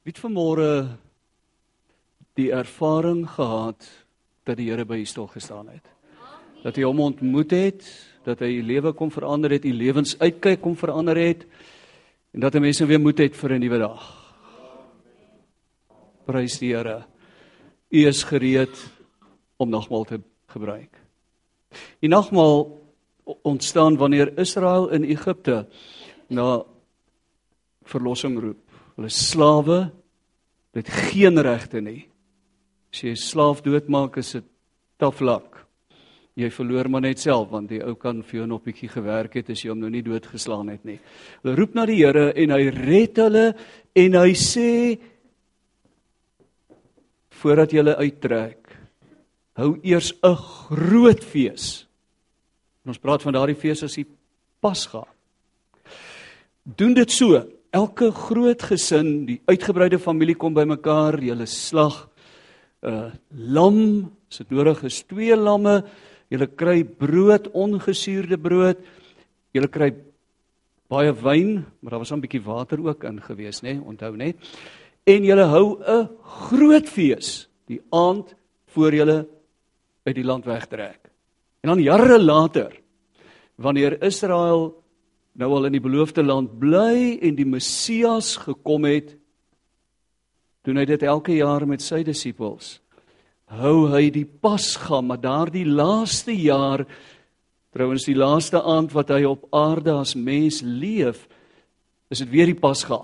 Wie het vanmôre die ervaring gehad dat die Here by u stil gestaan het? Dat hy hom ontmoet het, dat hy u lewe kom verander het, u lewensuitkyk kom verander het en dat 'n mens nou weer moed het vir 'n nuwe dag. Prys die Here. U is gereed om nogmaal te gebruik. Die nogmaal ontstaan wanneer Israel in Egipte na verlossing roep. Hulle slawe het geen regte nie. As jy 'n slaaf doodmaak is dit taflak. Jy verloor maar net self want die ou kan vir jou nog bietjie gewerk het as jy hom nou nie doodgeslaan het nie. Hulle roep na die Here en hy red hulle en hy sê voordat jy uittrek, hou eers 'n groot fees. En ons praat van daardie fees as die Pasga. Doen dit so Elke groot gesin, die uitgebreide familie kom bymekaar, julle slag 'n uh, lam, as dit nodig is, twee lamme, julle kry brood, ongesuurde brood. Julle kry baie wyn, maar daar was 'n bietjie water ook in gewees, nê? Nee? Onthou net. En julle hou 'n groot fees die aand voor julle uit die land wegtrek. En dan jare later, wanneer Israel nou al in die beloofde land bly en die Messias gekom het, doen hy dit elke jaar met sy disippels. Hou hy die Pasga, maar daardie laaste jaar, trouens die laaste aand wat hy op aarde as mens leef, is dit weer die Pasga.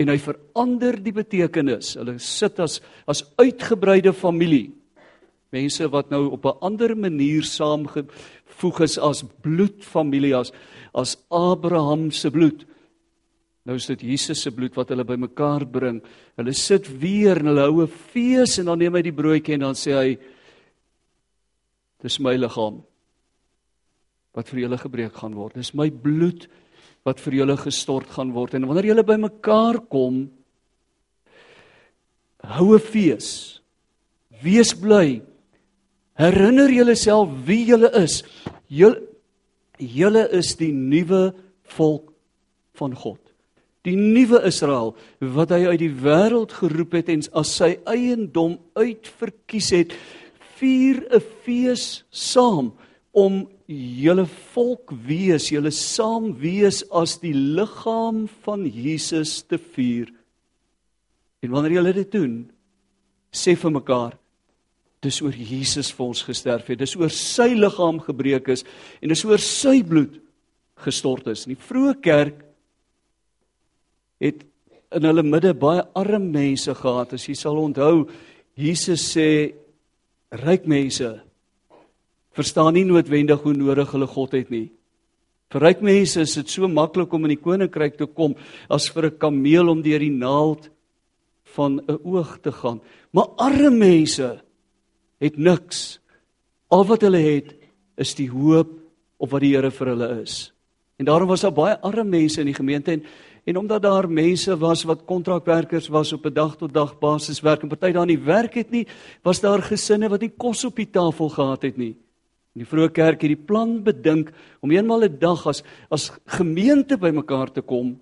En hy verander die betekenis. Hulle sit as as uitgebreide familie. Mense wat nou op 'n ander manier saamgevoeg is as bloedfamilie as as Abraham se bloed. Nou is dit Jesus se bloed wat hulle bymekaar bring. Hulle sit weer en hulle hou 'n fees en dan neem hy die broodjie en dan sê hy Dis my liggaam wat vir julle gebreek gaan word. Dis my bloed wat vir julle gestort gaan word. En wanneer julle bymekaar kom, hou 'n fees. Wees bly. Herinner julleself wie julle is. Julle Julle is die nuwe volk van God. Die nuwe Israel wat hy uit die wêreld geroep het en as sy eiendom uitverkies het, vier 'n fees saam om julle volk wees, julle saam wees as die liggaam van Jesus te vier. En wanneer julle dit doen, sê vir mekaar Dis oor Jesus vir ons gesterf het. Dis oor sy liggaam gebreek is en dis oor sy bloed gestort is. In die vroeë kerk het in hulle midde baie arme mense gehad. As jy sal onthou, Jesus sê ryk mense verstaan nie noodwendig hoe nodig hulle God het nie. Vir ryk mense is dit so maklik om in die koninkryk te kom as vir 'n kameel om deur die naald van 'n oog te gaan. Maar arme mense het niks. Al wat hulle het is die hoop op wat die Here vir hulle is. En daarom was daar baie arme mense in die gemeente en en omdat daar mense was wat kontrakwerkers was op 'n dag tot dag basis werk en party daar nie werk het nie, was daar gesinne wat nie kos op die tafel gehad het nie. In die vroeë kerk het die plan bedink om eenmal 'n dag as as gemeente bymekaar te kom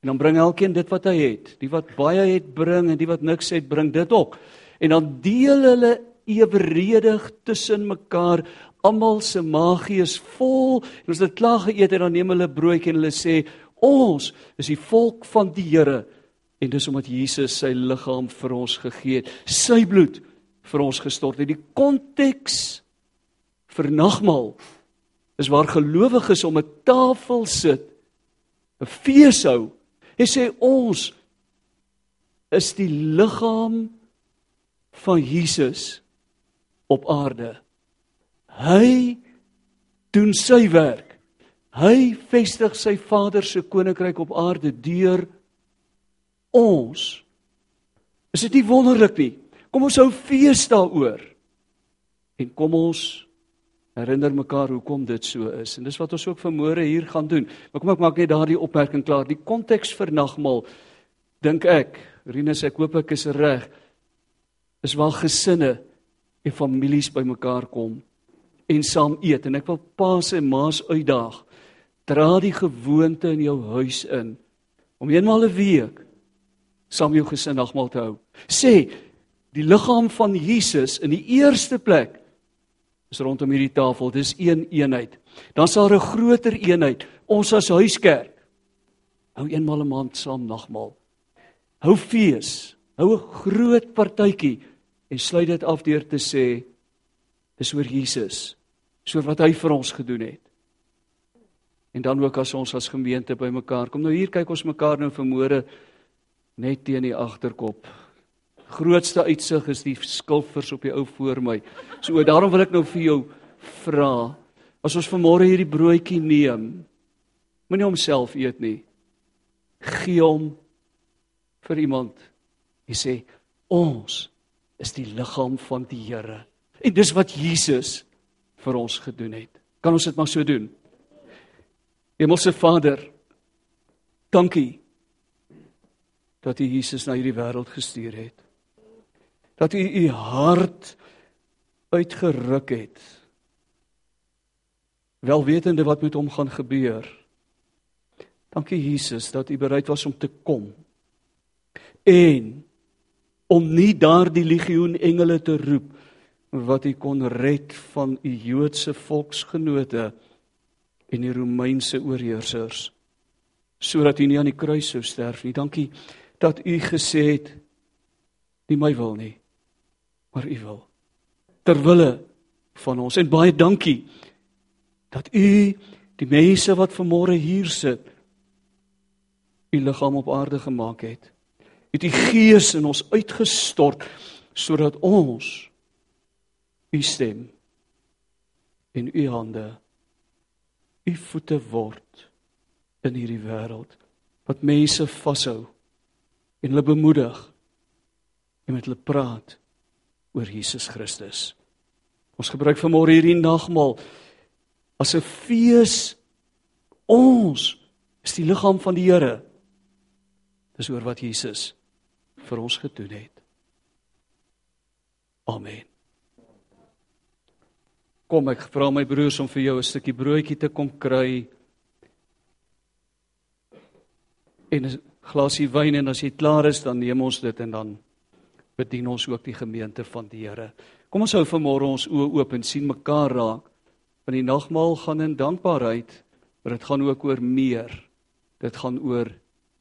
en dan bring elkeen dit wat hy het. Die wat baie het bring en die wat niks het bring dit ook. En dan deel hulle eweredig tussen mekaar. Almal se magie is vol. En as hulle klaar geëet het, dan neem hulle broodjie en hulle sê: "Ons is die volk van die Here." En dis omdat Jesus sy liggaam vir ons gegee het, sy bloed vir ons gestort het. Die konteks vir nagmaal is waar gelowiges om 'n tafel sit, 'n fees hou. Hy sê ons is die liggaam van Jesus op aarde. Hy doen sy werk. Hy vestig sy Vader se koninkryk op aarde deur ons. Is dit nie wonderlik nie? Kom ons hou fees daaroor. En kom ons herinner mekaar hoekom dit so is. En dis wat ons ook vanmôre hier gaan doen. Maar kom ek maak net daardie opmerking klaar. Die konteks vir nagmaal dink ek, Rinus, ek hoop ek is reg. Is wel gesinne en families bymekaar kom en saam eet en ek wil paas en maas uitdaag dra die gewoonte in jou huis in om eenmal 'n week saam jou gesin nagmaal te hou. Sê die liggaam van Jesus in die eerste plek is rondom hierdie tafel. Dis een eenheid. Dan sal 'n groter eenheid. Ons as huiskerk hou eenmal 'n maand saam nagmaal. Hou fees. Hou 'n groot partytjie en sluit dit af deur te sê dis oor Jesus. So wat hy vir ons gedoen het. En dan ook as ons as gemeente bymekaar kom. Nou hier kyk ons mekaar nou vanmôre net teen die agterkop. Grootste uitsig is die skilfers op die ou voor my. So daarom wil ek nou vir jou vra as ons vanmôre hierdie broodjie neem. Moenie homself eet nie. Gee hom vir iemand. Hy sê ons is die liggaam van die Here. En dis wat Jesus vir ons gedoen het. Kan ons dit maar so doen? Hemelse Vader, dankie dat U Jesus na hierdie wêreld gestuur het. Dat U U hart uitgeruk het. Wel wetende wat met hom gaan gebeur. Dankie Jesus dat U bereid was om te kom. En om nie daardie legioen engele te roep wat U kon red van U Joodse volksgenote en die Romeinse oorheersers sodat U nie aan die kruis sou sterf nie. Dankie dat U gesê het nie my wil nie, maar U wil. Terwille van ons en baie dankie dat U die mense wat vanmôre hier sit U liggaam op aarde gemaak het. Het U Gees in ons uitgestort sodat ons U stem in U hande U voete word in hierdie wêreld wat mense vashou en hulle bemoedig en met hulle praat oor Jesus Christus. Ons gebruik vanmôre hierdie nagmaal as 'n fees. Ons is die liggaam van die Here. Dis oor wat Jesus vir ons gedoen het. Amen. Kom ek vra my broers om vir jou 'n stukkie broodjie te kom kry. En 'n glasie wyn en as jy klaar is dan neem ons dit en dan bedien ons ook die gemeente van die Here. Kom ons hou vanmôre ons oë oop en sien mekaar raak. Want die nagmaal gaan in dankbaarheid, maar dit gaan ook oor meer. Dit gaan oor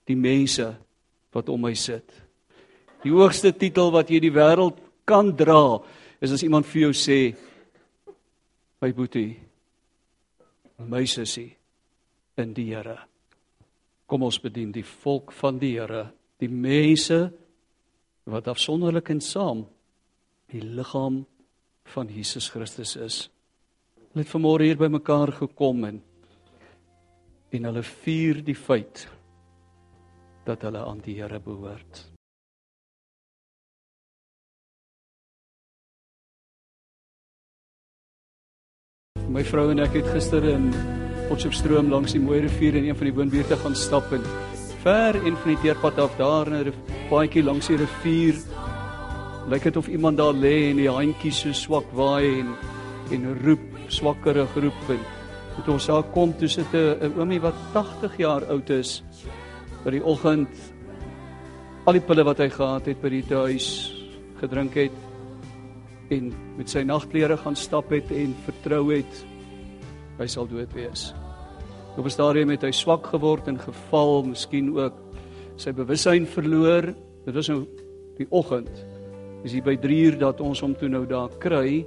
die mense wat om my sit. Die hoogste titel wat jy die wêreld kan dra, is as iemand vir jou sê my boetie, my sussie in die Here. Kom ons bedien die volk van die Here, die mense wat afsonderlik en saam die liggaam van Jesus Christus is. Hulle het vanmôre hier bymekaar gekom en en hulle vier die feit dat hulle aan die Here behoort. My vrou en ek het gister in Potchefstroom langs die mooi rivier in een van die woonbuurte gaan stap en ver en van die teerpad af daar in 'n paadjie langs die rivier lyk dit of iemand daar lê en die handjies so swak waai en en roep swakkerig roep en toe ons daar kom toe sit 'n oomie wat 80 jaar oud is by die oggend. Al die pille wat hy gehad het by die huis gedrink het en met sy nagklere gaan stap het en vertrou het hy sal dood wees. Op 'n stadium het hy swak geword en geval, miskien ook sy bewussyn verloor. Dit was nou die oggend. Dis hier by 3 uur dat ons hom toe nou daar kry.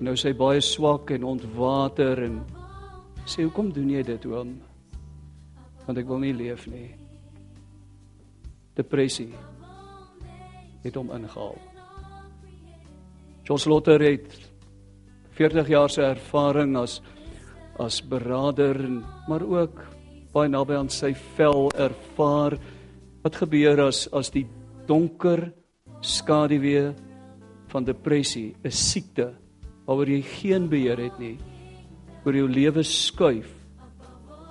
Nou sy baie swak en ontwater en sê hoekom doen jy dit oom? Want ek wil nie leef nie. Depressie het hom ingehaal. John Slotter het 40 jaar se ervaring as as beraader en maar ook baie naby aan sy vel ervaar wat gebeur as as die donker skaduwee van depressie, 'n siekte waaroor jy geen beheer het nie, oor jou lewe skuif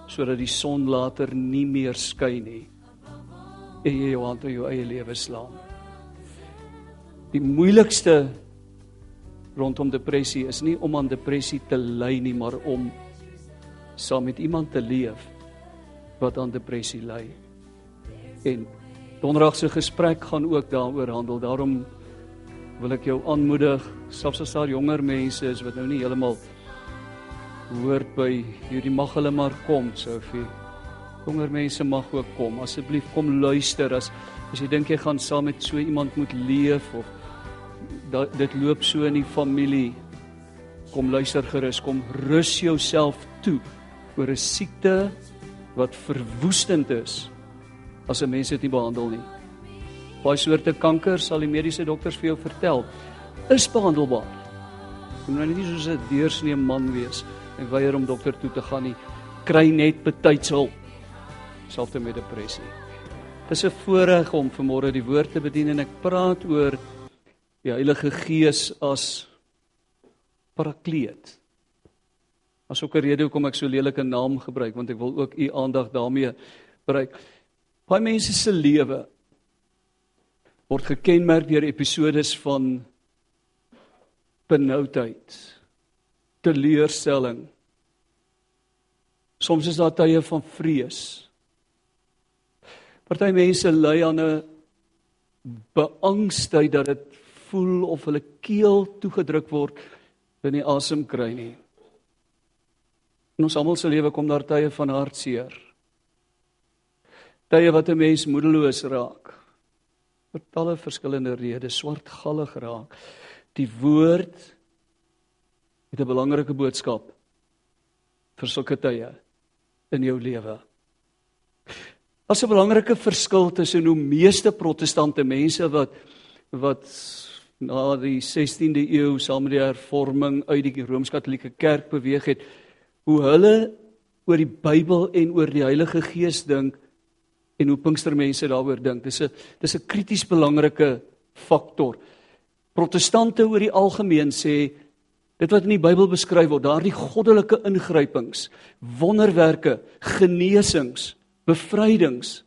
sodat die son later nie meer skyn nie en jy jou aan jou eie lewe slaan. Die moeilikste rondom depressie is nie om aan depressie te ly nie, maar om saam met iemand te leef wat aan depressie ly en Donderdag se gesprek gaan ook daaroor handel. Daarom wil ek jou aanmoedig, selfs as daar jonger mense is wat nou nie heeltemal hoort by hierdie mag hulle maar kom, Sofie. Jonger mense mag ook kom. Asseblief kom luister as as jy dink jy gaan saam met so iemand moet leef of dat dit loop so in die familie. Kom luister gerus, kom rus jouself toe oor 'n siekte wat verwoestend is as 'n mens dit nie behandel nie. Baie soorte kanker sal die mediese dokters vir jou vertel is behandelbaar. Jy moet nou nie soos 'n deursnee man wees en weier om dokter toe te gaan nie. Kry net betydshulp. Selfs met depressie. Dit is 'n voorreg om vanmôre die woord te bedien en ek praat oor die Heilige Gees as parakleet. As ook 'n rede hoekom ek so lelike naam gebruik want ek wil ook u aandag daarmee bereik. Baie mense se lewe word gekenmerk deur episodes van benoudheid, teleurstelling. Soms is daar tye van vrees. Party mense ly aan 'n beangstigheid dat dit voel of hulle keel toegedruk word en nie asem kry nie. In ons almal se lewe kom daar tye van hartseer. Tye wat 'n mens moedeloos raak. Vir talle verskillende redes, swartgallig raak. Die woord het 'n belangrike boodskap vir sulke tye in jou lewe. Daar's 'n belangrike verskil tussen hoe meeste protestante mense wat wat na die 16de eeu saam met die hervorming uit die Rooms-Katolieke Kerk beweeg het, hoe hulle oor die Bybel en oor die Heilige Gees dink en hoe Pinkstermense daaroor dink. Dis 'n dis 'n krities belangrike faktor. Protestante oor die algemeen sê dit wat in die Bybel beskryf word, daardie goddelike ingrypings, wonderwerke, genesings, bevrydings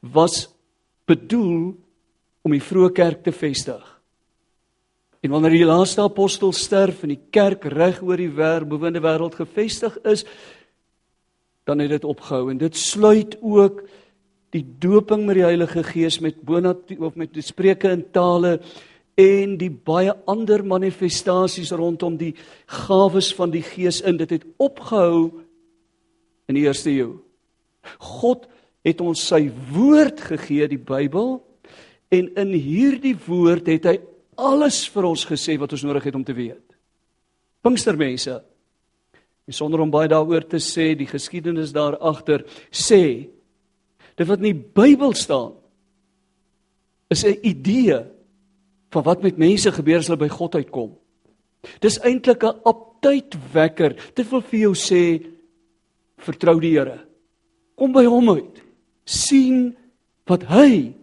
was bedoel om die vroeë kerk te vestig. En wanneer die laaste apostel sterf en die kerk reg oor die wêreld, bewinde wêreld gevestig is, dan het dit opgehou en dit sluit ook die doping met die Heilige Gees met bonatuur of met die spreuke in tale en die baie ander manifestasies rondom die gawes van die Gees in dit het opgehou in die eerste eeu. God het ons sy woord gegee, die Bybel, En in hierdie woord het hy alles vir ons gesê wat ons nodig het om te weet. Pinkstermense. En sonder om baie daaroor te sê, die geskiedenis daar agter sê dit wat in die Bybel staan is 'n idee van wat met mense gebeur as hulle by God uitkom. Dis eintlik 'n aptydwekker. Dit wil vir jou sê vertrou die Here. Kom by hom uit. sien wat hy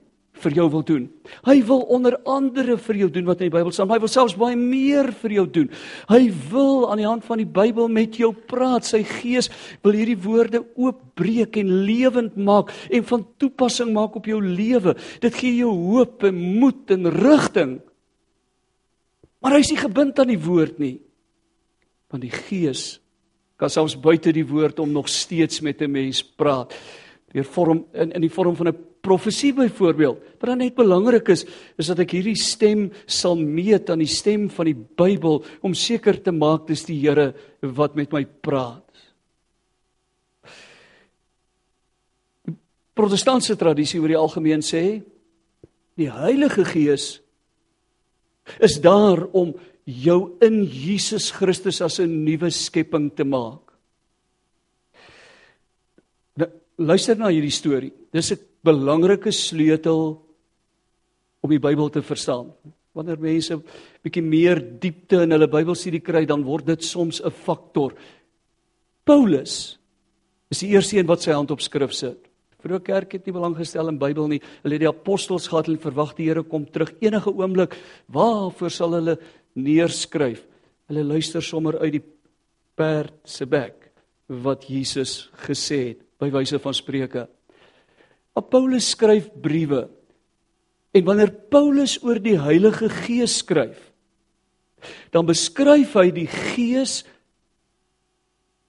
vir jou wil doen. Hy wil onder andere vir jou doen wat in die Bybel staan. Hy wil selfs baie meer vir jou doen. Hy wil aan die hand van die Bybel met jou praat. Sy Gees wil hierdie woorde oopbreek en lewend maak en van toepassing maak op jou lewe. Dit gee jou hoop en moed en rigting. Maar hy is nie gebind aan die woord nie. Want die Gees kan selfs buite die woord om nog steeds met 'n mens praat. Deur vorm in in die vorm van 'n profesie byvoorbeeld. Wat dan net belangrik is, is dat ek hierdie stem sal meet aan die stem van die Bybel om seker te maak dis die Here wat met my praat. Die protestantse tradisie oor die algemeen sê die Heilige Gees is daar om jou in Jesus Christus as 'n nuwe skepping te maak. Nou, luister na hierdie storie. Dis 'n belangrike sleutel om die Bybel te verstaan. Wanneer mense bietjie meer diepte in hulle Bybelstudie kry, dan word dit soms 'n faktor. Paulus is die eerste een wat sy hand op skrif sit. Die kerk het nie belang gestel in Bybel nie. Hulle het die apostels gehad en verwag die Here kom terug enige oomblik. Waarvoor sal hulle neerskryf? Hulle luister sommer uit die perd se bek wat Jesus gesê het by wyse van Spreuke. Maar Paulus skryf briewe. En wanneer Paulus oor die Heilige Gees skryf, dan beskryf hy die Gees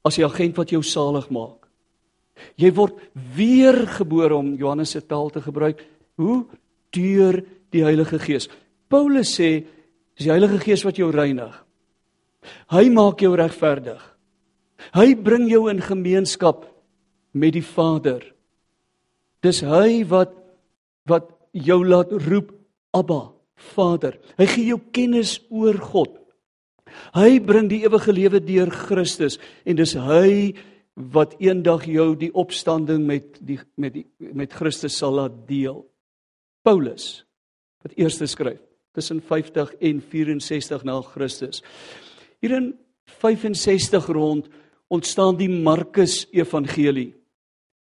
as die agent wat jou salig maak. Jy word weergebore om Johannes se taal te gebruik. Hoe? Deur die Heilige Gees. Paulus sê dis die Heilige Gees wat jou reinig. Hy maak jou regverdig. Hy bring jou in gemeenskap met die Vader. Dis hy wat wat jou laat roep Abba, Vader. Hy gee jou kennis oor God. Hy bring die ewige lewe deur Christus en dis hy wat eendag jou die opstanding met die met die met Christus sal laat deel. Paulus wat eerste skryf tussen 50 en 64 na Christus. Hier in 65 rond ontstaan die Markus Evangelie.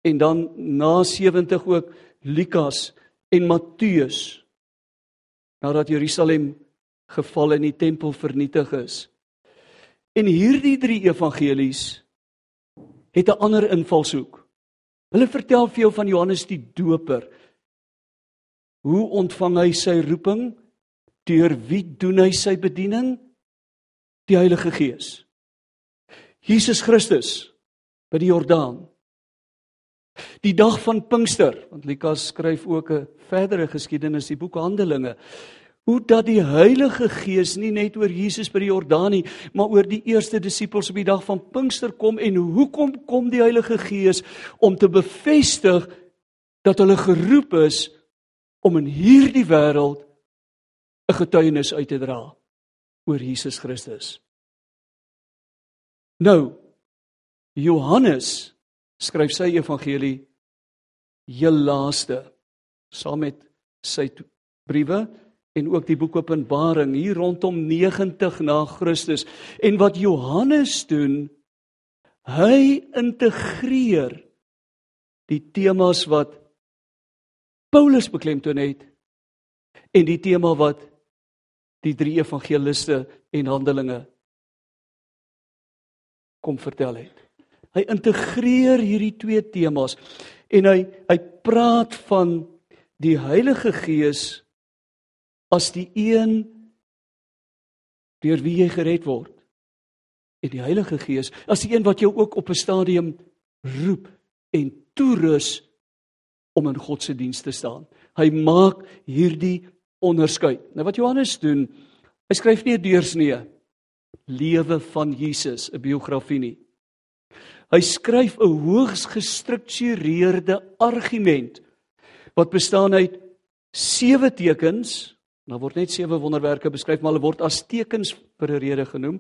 En dan na 70 ook Lukas en Matteus. Nadat Jerusalem geval en die tempel vernietig is. En hierdie drie evangelies het 'n ander invalshoek. Hulle vertel vir jou van Johannes die Doper. Hoe ontvang hy sy roeping? Deur wie doen hy sy bediening? Die Heilige Gees. Jesus Christus by die Jordaan. Die dag van Pinkster, want Lukas skryf ook 'n verdere geskiedenis, die boek Handelinge hoe dat die Heilige Gees nie net oor Jesus by die Jordaan nie, maar oor die eerste disippels op die dag van Pinkster kom en hoekom kom die Heilige Gees om te bevestig dat hulle geroep is om in hierdie wêreld 'n getuienis uit te dra oor Jesus Christus. Nou Johannes skryf sy evangelie heel laaste saam met sy briewe en ook die boek Openbaring hier rondom 90 na Christus. En wat Johannes doen, hy integreer die temas wat Paulus beklemtoon het en die tema wat die drie evangeliste en Handelinge kom vertel het. Hy integreer hierdie twee temas en hy hy praat van die Heilige Gees as die een deur wie jy gered word en die Heilige Gees as die een wat jou ook op 'n stadium roep en toerus om in God se diens te staan. Hy maak hierdie onderskeid. Nou wat Johannes doen, hy skryf nie 'n deursnee lewe van Jesus, 'n biografie nie. Hy skryf 'n hoogs gestruktureerde argument wat bestaan uit sewe tekens nou word net sewe wonderwerke beskryf, maar hulle word as tekens vir 'n rede genoem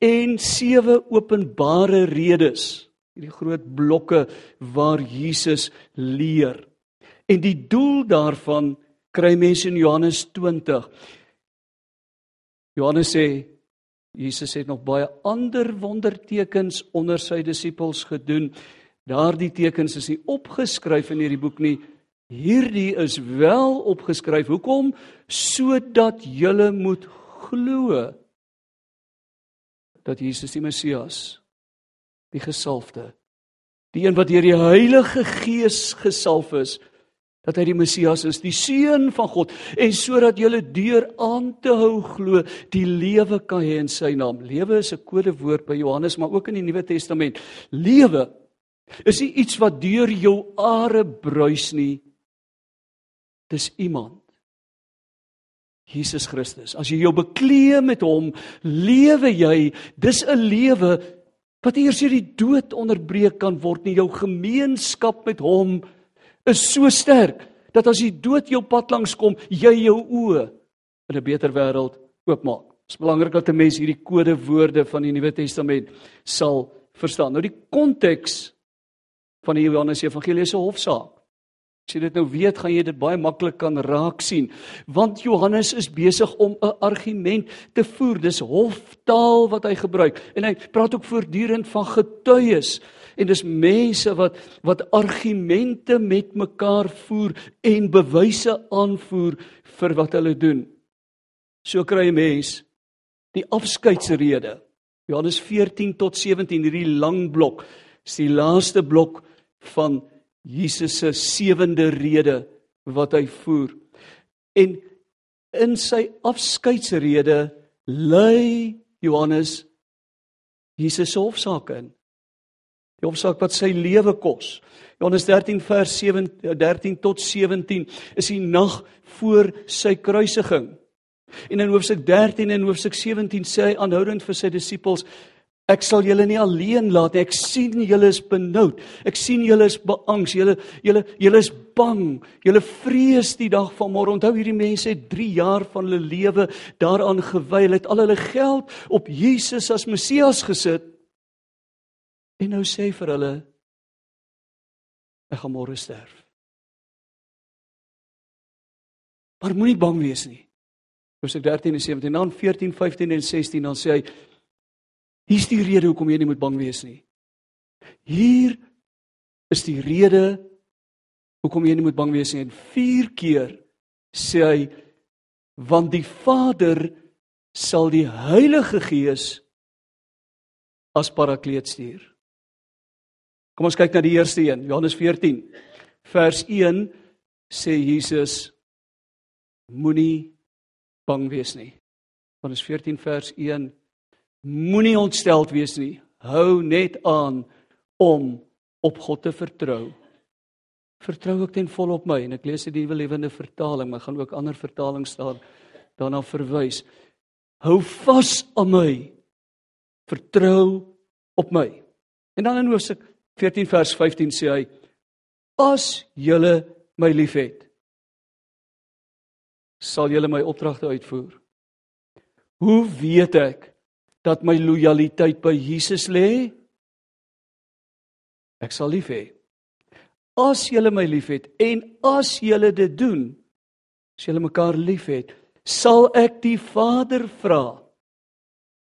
en sewe openbare redes. Hierdie groot blokke waar Jesus leer. En die doel daarvan kry mense in Johannes 20. Johannes sê Jesus het nog baie ander wondertekens onder sy disippels gedoen. Daardie tekens is nie opgeskryf in hierdie boek nie, Hierdie is wel opgeskryf. Hoekom? Sodat julle moet glo dat Jesus die Messias, die gesalfde, die een wat deur die Heilige Gees gesalf is, dat hy die Messias is, die seun van God, en sodat julle deur aan te hou glo, die lewe kan hê in sy naam. Lewe is 'n kodewoord by Johannes, maar ook in die Nuwe Testament. Lewe is nie iets wat deur jou are bruis nie, Dis iemand. Jesus Christus. As jy jou bekleë met hom, lewe jy, dis 'n lewe wat eers deur die dood onderbreek kan word nie. Jou gemeenskap met hom is so sterk dat as die dood jou pad langs kom, jy jou oë in 'n beter wêreld oopmaak. Dit is belangrik dat 'n mens hierdie kodewoorde van die Nuwe Testament sal verstaan. Nou die konteks van die Johannes Evangelie 'n hofsaak. As jy dit nou weet, gaan jy dit baie maklik kan raak sien. Want Johannes is besig om 'n argument te voer. Dis hoftaal wat hy gebruik. En hy praat ook voortdurend van getuies. En dis mense wat wat argumente met mekaar voer en bewyse aanvoer vir wat hulle doen. So kry 'n mens die afskeidsrede. Johannes 14 tot 17 hierdie lang blok. Dis die laaste blok van Jesus se sewende rede wat hy voer. En in sy afskeidsrede lei Johannes Jesus se hofsaak in. Die hofsaak wat sy lewe kos. Johannes 13 vers 7 13 tot 17 is die nag voor sy kruisiging. En in hoofstuk 13 en hoofstuk 17 sê hy aanhoudend vir sy disippels Ek sal julle nie alleen laat nie. Ek sien julle is benoud. Ek sien julle is beangs. Julle julle julle is bang. Julle vrees die dag van môre. Onthou hierdie mense het 3 jaar van hulle lewe daaraan gewy. Hulle het al hulle geld op Jesus as Messias gesit. En nou sê vir hulle ek gaan môre sterf. Maar moenie bang wees nie. Hoofstuk 13 en 17 dan 14, 15 en 16 dan sê hy Hier's die rede hoekom jy nie moet bang wees nie. Hier is die rede hoekom jy nie moet bang wees nie. En 4 keer sê hy want die Vader sal die Heilige Gees as parakleet stuur. Kom ons kyk na die eerste een, Johannes 14 vers 1 sê Jesus moenie bang wees nie. Johannes 14 vers 1 Moenie ontsteld wees nie. Hou net aan om op God te vertrou. Vertrou ek ten volle op my en ek lees die nuwe lewende vertaling, maar gaan ook ander vertalings daar daarna verwys. Hou vas aan my. Vertrou op my. En dan in Hosea 14 vers 15 sê hy: As julle my liefhet, sal julle my opdragte uitvoer. Hoe weet ek dat my lojaliteit by Jesus lê? Ek sal lief hê. As julle my liefhet en as julle dit doen, as julle mekaar liefhet, sal ek die Vader vra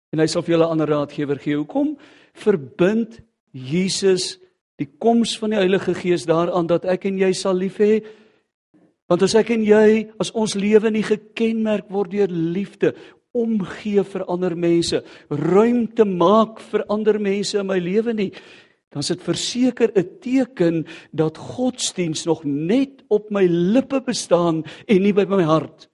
en hy sal vir julle 'n ander raadgewer gee. Hoekom verbind Jesus die koms van die Heilige Gees daaraan dat ek en jy sal lief hê? Want as ek en jy as ons lewe nie gekenmerk word deur liefde, omgee vir ander mense, ruimte maak vir ander mense in my lewe nie, dan is dit verseker 'n teken dat godsdiens nog net op my lippe bestaan en nie by my hart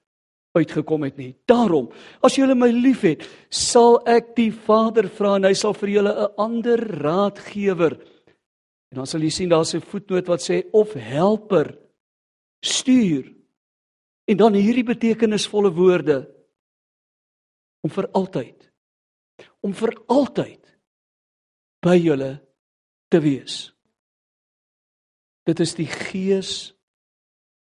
uitgekom het nie. Daarom, as julle my liefhet, sal ek die Vader vra en hy sal vir julle 'n ander raadgewer. En dan sal jy sien daar's 'n voetnoot wat sê of helper stuur. En dan hierdie betekenisvolle woorde om vir altyd om vir altyd by julle te wees. Dit is die gees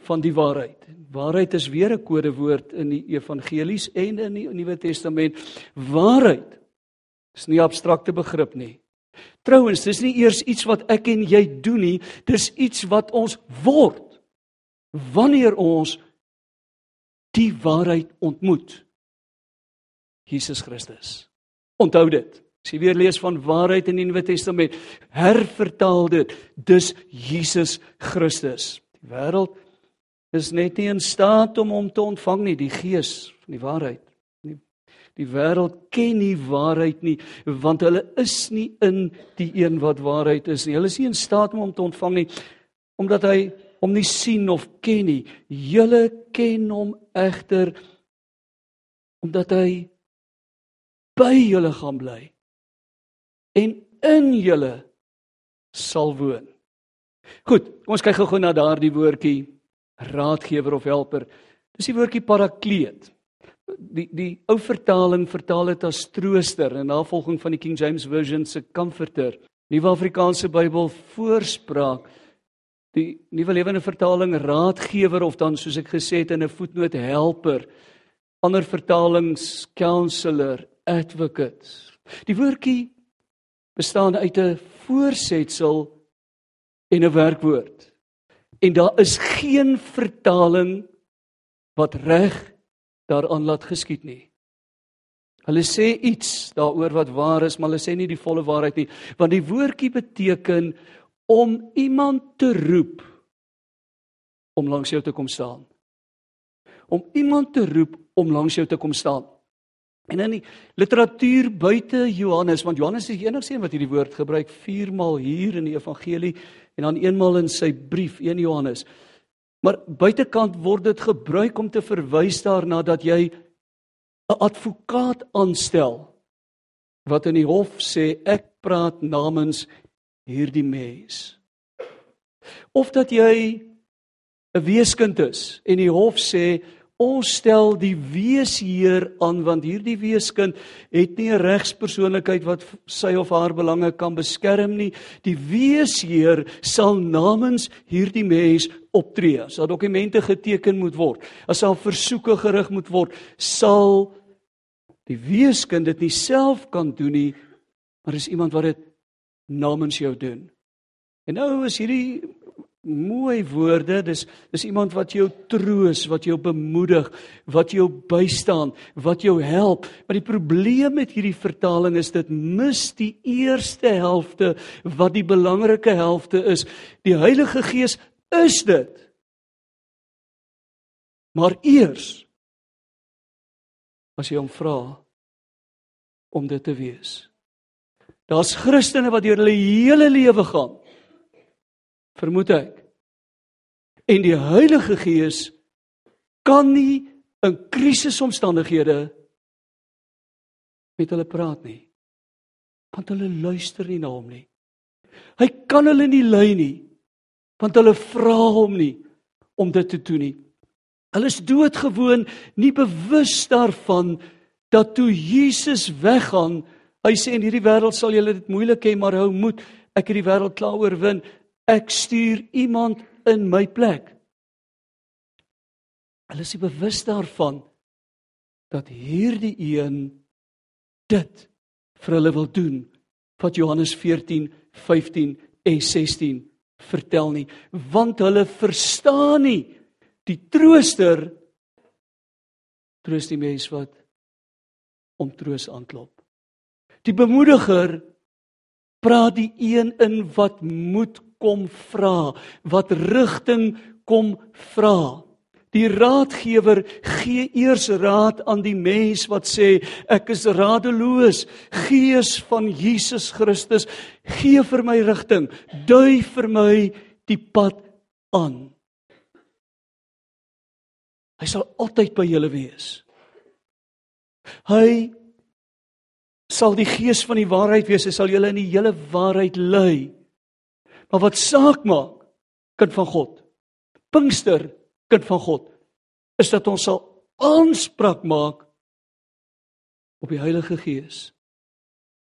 van die waarheid. Waarheid is weer 'n kodewoord in die evangelies en in die Nuwe Testament. Waarheid is nie 'n abstrakte begrip nie. Trouwens, dis nie eers iets wat ek en jy doen nie, dis iets wat ons word wanneer ons die waarheid ontmoet. Jesus Christus. Onthou dit. As jy weer lees van waarheid in die Nuwe Testament, hervertaal dit. Dis Jesus Christus. Die wêreld is net nie in staat om hom te ontvang nie, die gees van die waarheid. Die, die wêreld ken nie waarheid nie, want hulle is nie in die een wat waarheid is nie. Hulle is nie in staat om hom te ontvang nie omdat hy hom nie sien of ken nie. Julle ken hom egter omdat hy by julle gaan bly en in julle sal woon. Goed, kom ons kyk gou-gou na daardie woordjie raadgewer of helper. Dis die woordjie parakleet. Die die ou vertaling vertaal dit as trooster in navolging van die King James version se comforter. Nuwe Afrikaanse Bybel voorspraak die nuwe lewende vertaling raadgewer of dan soos ek gesê het in 'n voetnoot helper. Ander vertalings counselor, advocate. Die woordjie bestaan uit 'n voorsetsel en 'n werkwoord. En daar is geen vertaling wat reg daaraan laat geskied nie. Hulle sê iets daaroor wat waar is, maar hulle sê nie die volle waarheid nie, want die woordjie beteken om iemand te roep om langs jou te kom staan. Om iemand te roep om langs jou te kom staan. En in die literatuur buite Johannes, want Johannes is die enigste een wat hierdie woord gebruik 4 maal hier in die evangelie en dan eenmaal in sy brief 1 Johannes. Maar buitekant word dit gebruik om te verwys daarna dat jy 'n advokaat aanstel wat in die hof sê ek praat namens hierdie mens. Of dat jy 'n weeskind is en die hof sê ons stel die weesheer aan want hierdie weeskind het nie 'n regspersoonlikheid wat sy of haar belange kan beskerm nie. Die weesheer sal namens hierdie mens optree. As daar dokumente geteken moet word, as daar versoeke gerig moet word, sal die weeskind dit nie self kan doen nie, maar is iemand wat dit namens jou doen. En nou is hierdie mooi woorde. Dis dis iemand wat jou troos, wat jou bemoedig, wat jou bystaan, wat jou help. Maar die probleem met hierdie vertaling is dit mis die eerste helfte wat die belangrike helfte is. Die Heilige Gees is dit. Maar eers as jy hom vra om dit te wees. Daar's Christene wat deur hulle hele lewe gaan vermoed ek. En die Heilige Gees kan nie in krisisomstandighede met hulle praat nie. Want hulle luister nie na hom nie. Hy kan hulle nie lei nie. Want hulle vra hom nie om dit te doen nie. Hulle is doodgewoon nie bewus daarvan dat toe Jesus weggaan, hy sê in hierdie wêreld sal julle dit moeilik hê, maar hou moed, ek het die wêreld klaar oorwin. Ek stuur iemand in my plek. Hulle is bewus daarvan dat hierdie een dit vir hulle wil doen wat Johannes 14, 15 en 16 vertel nie, want hulle verstaan nie die trooster troos die mens wat om troos aanklop. Die bemoediger praat die een in wat moet kom vra, wat rigting kom vra. Die raadgewer gee eers raad aan die mens wat sê ek is radeloos. Gees van Jesus Christus, gee vir my rigting. Dui vir my die pad aan. Hy sal altyd by julle wees. Hy sal die gees van die waarheid wees. Hy sal julle in die hele waarheid lei. Maar wat saak maak, kind van God, Pinkster, kind van God, is dat ons sal aanspraak maak op die Heilige Gees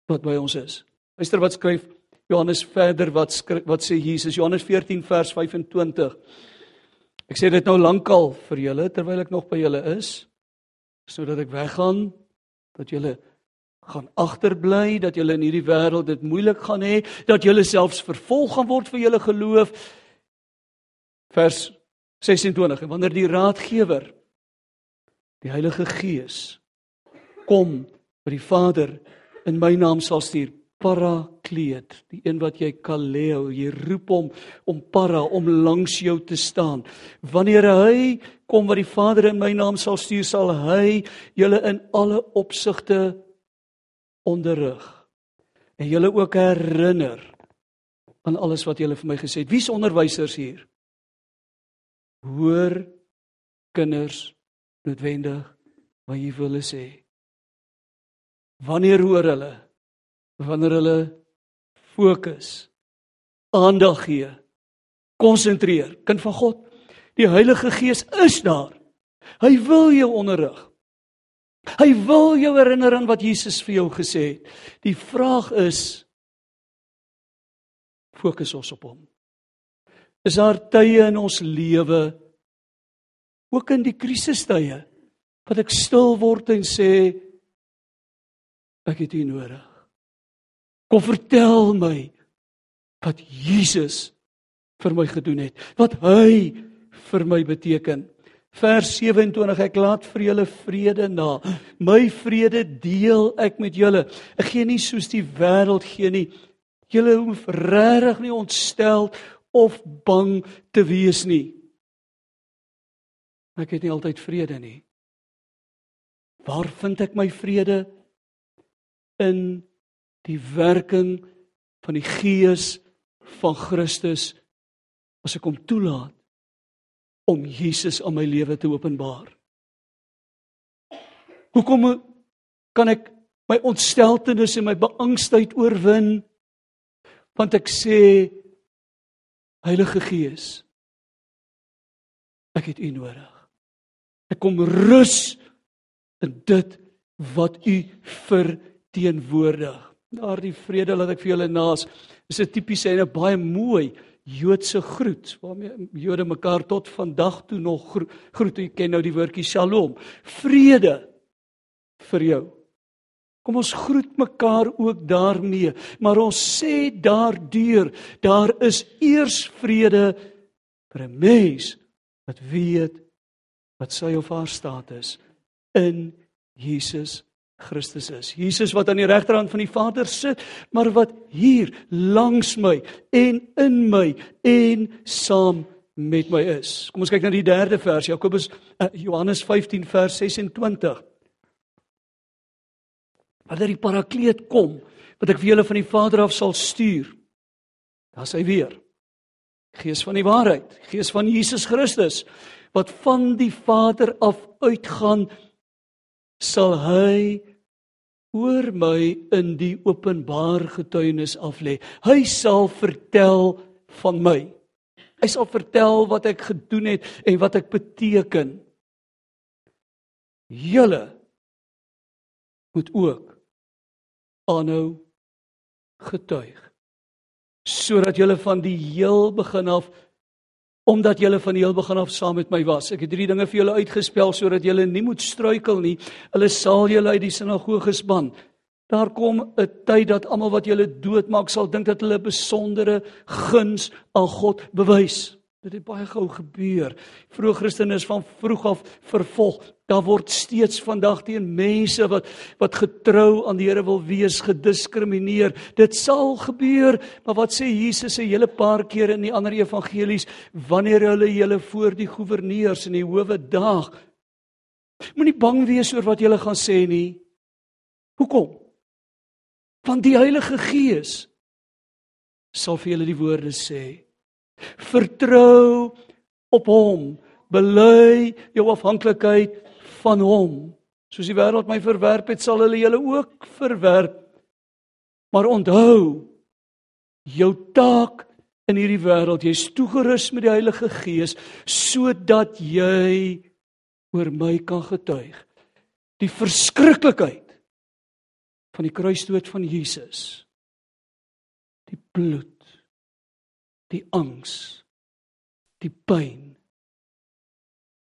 wat by ons is. Luister wat skryf Johannes verder wat skryf, wat sê Jesus Johannes 14 vers 25. Ek sê dit nou lankal vir julle terwyl ek nog by julle is sodat ek weggaan dat julle gaan agterbly dat julle in hierdie wêreld dit moeilik gaan hê, dat julle selfs vervolg gaan word vir julle geloof. Vers 26 en wanneer die raadgewer die Heilige Gees kom by die Vader in my naam sal stuur parakleet die een wat jy kaleo jy roep hom om para om langs jou te staan wanneer hy kom wat die Vader in my naam sal stuur sal hy julle in alle opsigte onderrig en julle ook herinner aan alles wat julle vir my gesê het. Wie's onderwysers hier? Hoor kinders noodwendig wat jy wil sê. Wanneer hoor hulle? Wanneer hulle fokus, aandag gee, konsentreer. Kind van God, die Heilige Gees is daar. Hy wil jou onderrig. Hy wil jou herinner aan wat Jesus vir jou gesê het. Die vraag is fokus ons op hom. Is daar tye in ons lewe ook in die krisistye wat ek stil word en sê ek het U nodig. Kom vertel my wat Jesus vir my gedoen het. Wat hy vir my beteken. Vers 27 ek laat vir julle vrede na. My vrede deel ek met julle. Ek gee nie soos die wêreld gee nie. Julle hoef regtig nie ontstel of bang te wees nie. Ek het nie altyd vrede nie. Waar vind ek my vrede? In die werking van die Gees van Christus as ek hom toelaat om Jesus in my lewe te openbaar. Hoekom kan ek my ontsteltenis en my beangstigheid oorwin? Want ek sê Heilige Gees, ek het U nodig. Ek kom rus in dit wat U verteenwoordig. Daardie vrede laat ek vir julle naas. Dis 'n tipiese en 'n baie mooi Joodse groet waarmee Jode mekaar tot vandag toe nog groet. Jy ken nou die woordjie Shalom. Vrede vir jou. Kom ons groet mekaar ook daarmee, maar ons sê daardeur, daar is eers vrede vir 'n mens wat weet wat sy of haar staat is in Jesus Christus is. Jesus wat aan die regterhand van die Vader sit, maar wat hier langs my en in my en saam met my is. Kom ons kyk na die derde vers, Jakobus uh, Johannes 15 vers 26. Wanneer die Parakleet kom, wat ek vir julle van die Vader af sal stuur, sê hy weer Gees van die waarheid, Gees van Jesus Christus wat van die Vader af uitgaan sal hy oor my in die openbaar getuienis af lê. Hy sal vertel van my. Hy sal vertel wat ek gedoen het en wat ek beteken. Julle moet ook aanhou getuig sodat julle van die heel begin af omdat julle van die heel begin af saam met my was. Ek het drie dinge vir julle uitgespel sodat julle nie moet struikel nie. Hulle sal julle uit die sinagoges ban. Daar kom 'n tyd dat almal wat julle doodmaak sal dink dat hulle besondere guns aan God bewys. Dit het baie gou gebeur. Vroeg Christene is van vroeg af vervolg. Daar word steeds vandag teen mense wat wat getrou aan die Here wil wees gediskrimineer. Dit sal gebeur, maar wat sê Jesus 'n hele paar kere in die ander evangelies wanneer hulle julle voor die goewerneurs en die howe daag? Moenie bang wees oor wat julle gaan sê nie. Hoekom? Want die Heilige Gees sal vir julle die woorde sê. Vertrou op hom. Bely jou afhanklikheid van hom. Soos die wêreld my verwerp het, sal hulle julle ook verwerp. Maar onthou jou taak in hierdie wêreld, jy's toegerus met die Heilige Gees sodat jy oor my kan getuig. Die verskriklikheid van die kruisdood van Jesus. Die bloed die angs, die pyn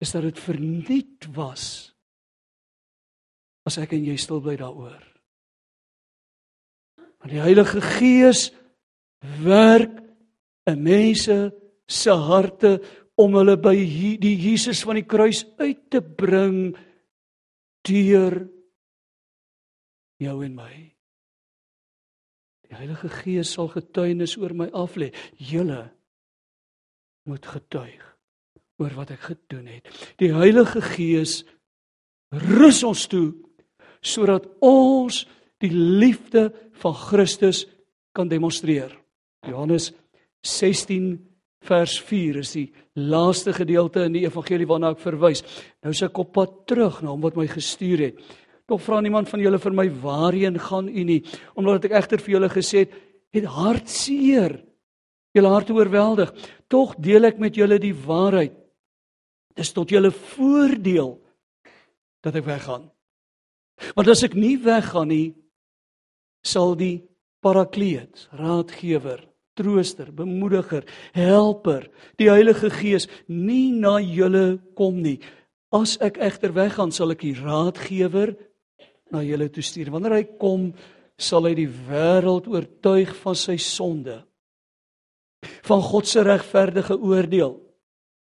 is dat dit verniet was as ek en jy stil bly daaroor. Want die Heilige Gees werk in mense se harte om hulle by die Jesus van die kruis uit te bring deur jou en my. Die Heilige Gees sal getuienis oor my aflê. Julle moet getuig oor wat ek gedoen het. Die Heilige Gees rus ons toe sodat ons die liefde van Christus kan demonstreer. Johannes 16 vers 4 is die laaste gedeelte in die evangelie waarna ek verwys. Nou is ek op pad terug na hom wat my gestuur het. Tog vra niemand van julle vir my waarheen gaan u nie, omdat ek egter vir julle gesê het, het hartseer. Julle harte oorweldig. Tog deel ek met julle die waarheid. Dis tot julle voordeel dat ek weggaan. Want as ek nie weggaan nie, sal die parakleet, raadgewer, trooster, bemoediger, helper, die Heilige Gees nie na julle kom nie. As ek egter weggaan, sal ek die raadgewer na julle toe stuur. Wanneer hy kom, sal hy die wêreld oortuig van sy sonde. Van God se regverdige oordeel.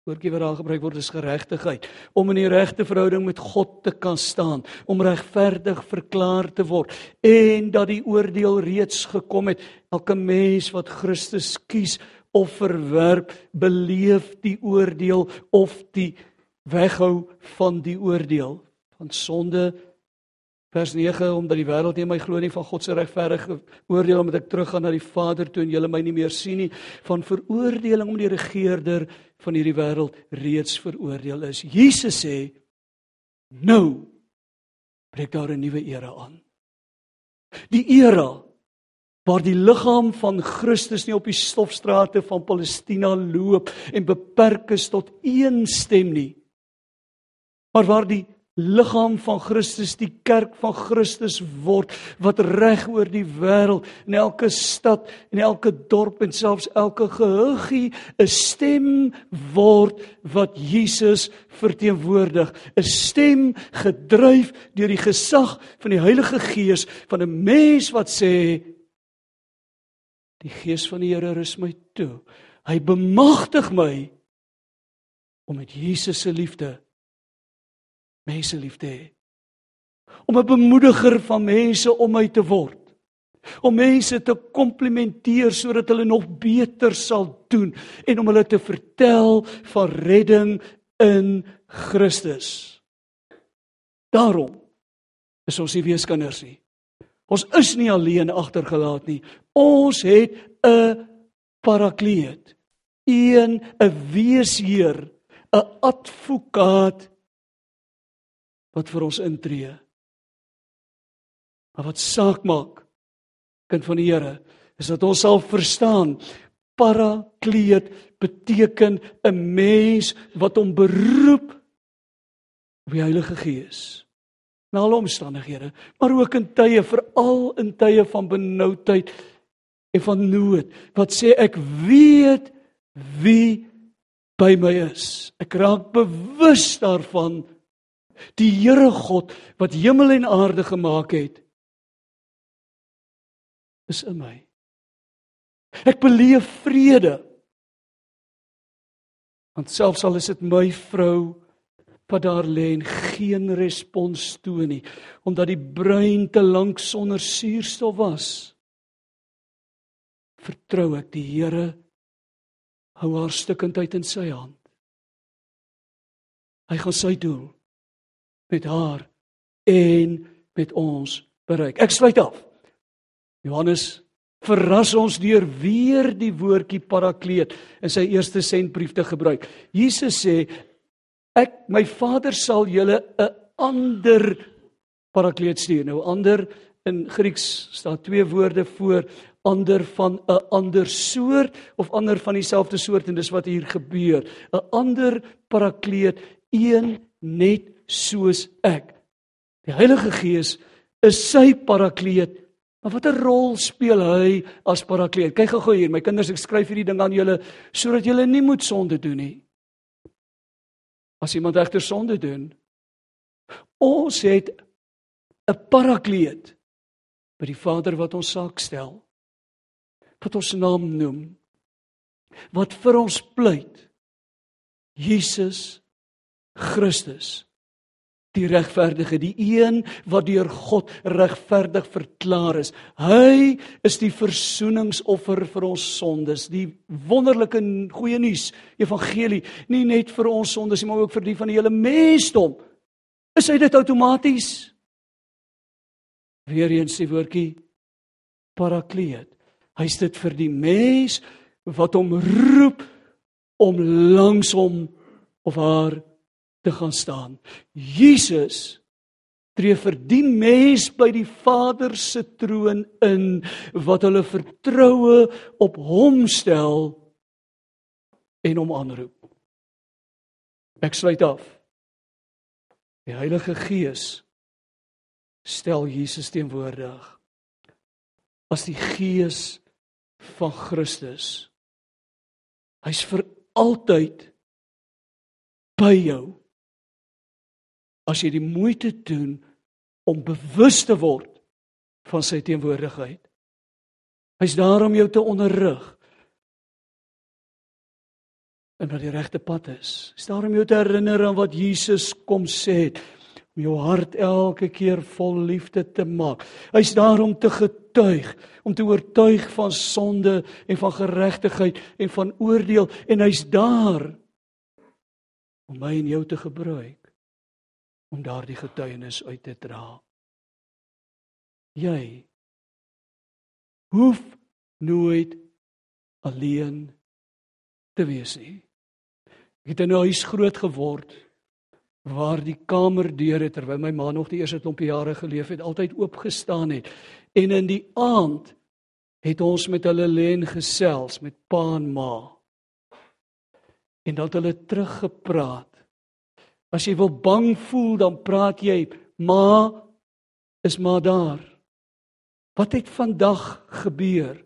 Woordjie wat daar gebruik word is geregtigheid, om in die regte verhouding met God te kan staan, om regverdig verklaar te word en dat die oordeel reeds gekom het. Elke mens wat Christus kies of verwerp, beleef die oordeel of die weghou van die oordeel van sonde Vers 9 omdat die wêreld nie my glo nie van God se regverdige oordeel omdat ek teruggaan na die Vader toe en julle my nie meer sien nie van veroordeling om die regerder van hierdie wêreld reeds veroordeel is. Jesus sê nou breek daar 'n nuwe era aan. Die era waar die liggaam van Christus nie op die stofstrate van Palestina loop en beperk is tot een stem nie maar waar die liggaam van Christus die kerk van Christus word wat reg oor die wêreld in elke stad en elke dorp en selfs elke gehuggie 'n stem word wat Jesus verteenwoordig. 'n stem gedryf deur die gesag van die Heilige Gees van 'n mens wat sê die Gees van die Here rus my toe. Hy bemagtig my om met Jesus se liefde mense lief te hê. Om 'n bemoediger van mense om my te word. Om mense te komplimenteer sodat hulle nog beter sal doen en om hulle te vertel van redding in Christus. Daarom is ons nie weeskinders nie. Ons is nie alleen agtergelaat nie. Ons het 'n parakleet, een 'n weesheer, 'n advokaat wat vir ons intree. Maar wat saak maak, kind van die Here, is dat ons sal verstaan parakleet beteken 'n mens wat hom beroep op die Heilige Gees. Na alle omstandighede, maar ook in tye veral in tye van benoudheid en van nood, wat sê ek weet wie by my is. Ek raak bewus daarvan Die Here God wat hemel en aarde gemaak het is in my. Ek beleef vrede. Want selfs al is dit my vrou wat daar lê en geen respons toon nie omdat die brein te lank sonder suurstof was vertrou ek die Here hou haar stukkendheid in sy hand hy gaan sy doel met haar en met ons bereik. Ek sluit af. Johannes verras ons deur weer die woordjie parakleet in sy eerste sentbrief te gebruik. Jesus sê ek my Vader sal julle 'n ander parakleet stuur. Nou ander in Grieks staan twee woorde voor ander van 'n ander soort of ander van dieselfde soort en dis wat hier gebeur. 'n Ander parakleet, een net soos ek. Die Heilige Gees is sy parakleet. Maar watter rol speel hy as parakleet? Kyk gou-gou hier, my kinders, ek skryf hierdie ding aan julle sodat julle nie moet sonde doen nie. As iemand egter sonde doen, ons het 'n parakleet by die Vader wat ons saak stel. Wat ons naam noem. Wat vir ons pleit. Jesus Christus die regverdige, die een wat deur God regverdig verklaar is. Hy is die versoeningsoffer vir ons sondes, die wonderlike goeie nuus, evangelie, nie net vir ons sondes nie, maar ook vir die van die hele mensdom. Is dit outomaties? Weereens die woordjie parakleet. Hy's dit vir die mens wat hom roep om langs hom of haar te gaan staan. Jesus tree vir die mens by die Vader se troon in wat hulle vertroue op hom stel en hom aanroep. Ek sluit af. Die Heilige Gees stel Jesus teenwoordig as die Gees van Christus. Hy's vir altyd by jou as jy die moeite doen om bewus te word van sy teenwoordigheid. Hy's daar om jou te onderrig en wat die regte pad is. Hy's daar om jou te herinner aan wat Jesus kom sê het om jou hart elke keer vol liefde te maak. Hy's daar om te getuig, om te oortuig van sonde en van geregtigheid en van oordeel en hy's daar om my en jou te gebruik om daardie getuienis uit te dra. Jy hoef nooit alleen te wees nie. Ek het in 'n huis groot geword waar die kamerdeure terwyl my ma nog die eerste klompie jare geleef het, altyd oop gestaan het. En in die aand het ons met hulle lê en gesels met pa en ma. En dan het hulle teruggepraat. As jy wil bang voel, dan praat jy, "Ma, is maar daar." Wat het vandag gebeur?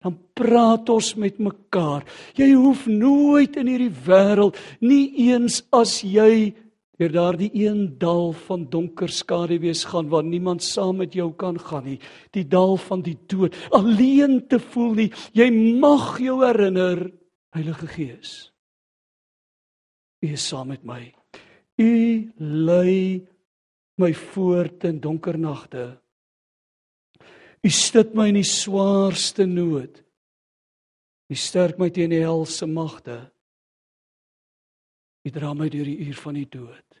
Dan praat ons met mekaar. Jy hoef nooit in hierdie wêreld nie eens as jy deur daardie een dal van donker skaduwees gaan waar niemand saam met jou kan gaan nie, die dal van die dood, alleen te voel nie. Jy mag jou herinner, Heilige Gees. U is saam met my. U lei my voort in donker nagte. U stit my in die swaarste nood. U sterk my teen die helse magte. U dra my deur die uur van die dood.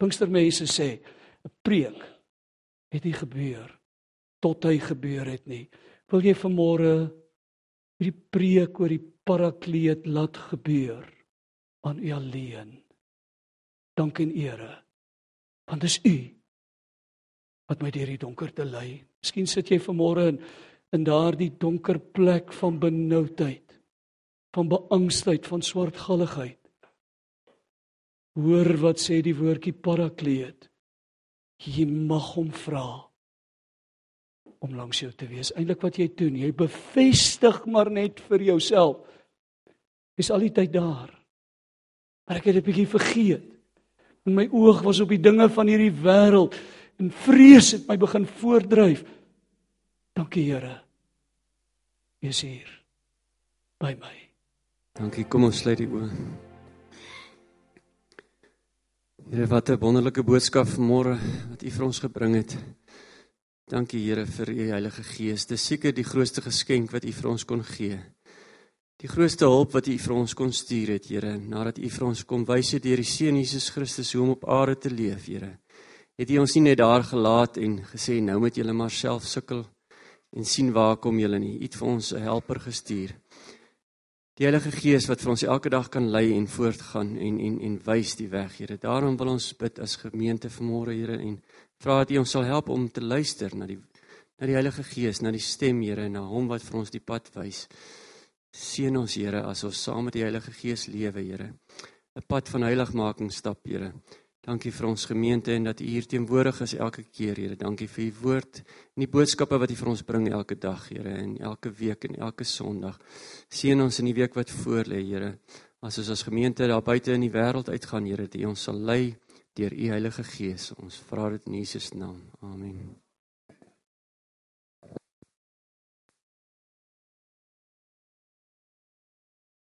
Pinkstermense sê 'n preek het nie gebeur tot hy gebeur het nie. Wil jy vanmôre hierdie preek oor die parakleet laat gebeur aan u alleen? Dank en ere. Want dis u wat my deur die donker te lei. Miskien sit jy vanmôre in in daardie donker plek van benoudheid, van beangstigheid, van swartgalligheid. Hoor wat sê die woordjie parakleet. Jy mag hom vra om langs jou te wees. Eindelik wat jy doen, jy bevestig maar net vir jouself. Is al die tyd daar. Maar ek het 'n bietjie vergeet. En my oog was op die dinge van hierdie wêreld en vrees het my begin voordryf. Dankie Here. Jy is hier by my. Dankie. Kom ons sluit die oë. Here, wat 'n wonderlike boodskap vanmôre wat U vir ons gebring het. Dankie Here vir U Heilige Gees. Dis seker die grootste geskenk wat U vir ons kon gee. Die grootste hulp wat U vir ons kon stuur het, Here, nadat U vir ons kom wys het deur die Seun Jesus Christus hoe om op aarde te leef, Here. Het U ons nie net daar gelaat en gesê nou moet julle maar self sukkel en sien waar kom julle nie. U het vir ons 'n helper gestuur. Die Heilige Gees wat vir ons elke dag kan lei en voortgaan en en en wys die weg, Here. Daarom wil ons bid as gemeente vanmôre, Here, en vra dat U ons sal help om te luister na die na die Heilige Gees, na die stem, Here, na hom wat vir ons die pad wys. Seën ons, Here, as ons saam met die Heilige Gees lewe, Here. 'n Pad van heiligmaking stap, Here. Dankie vir ons gemeente en dat U hier teenwoordig is elke keer, Here. Dankie vir U woord en die boodskappe wat U vir ons bring elke dag, Here, en elke week en elke Sondag. Seën ons in die week wat voorlê, Here. As ons as gemeente daar buite in die wêreld uitgaan, Here, dat U ons sal lei deur U Heilige Gees. Ons vra dit in Jesus naam. Amen.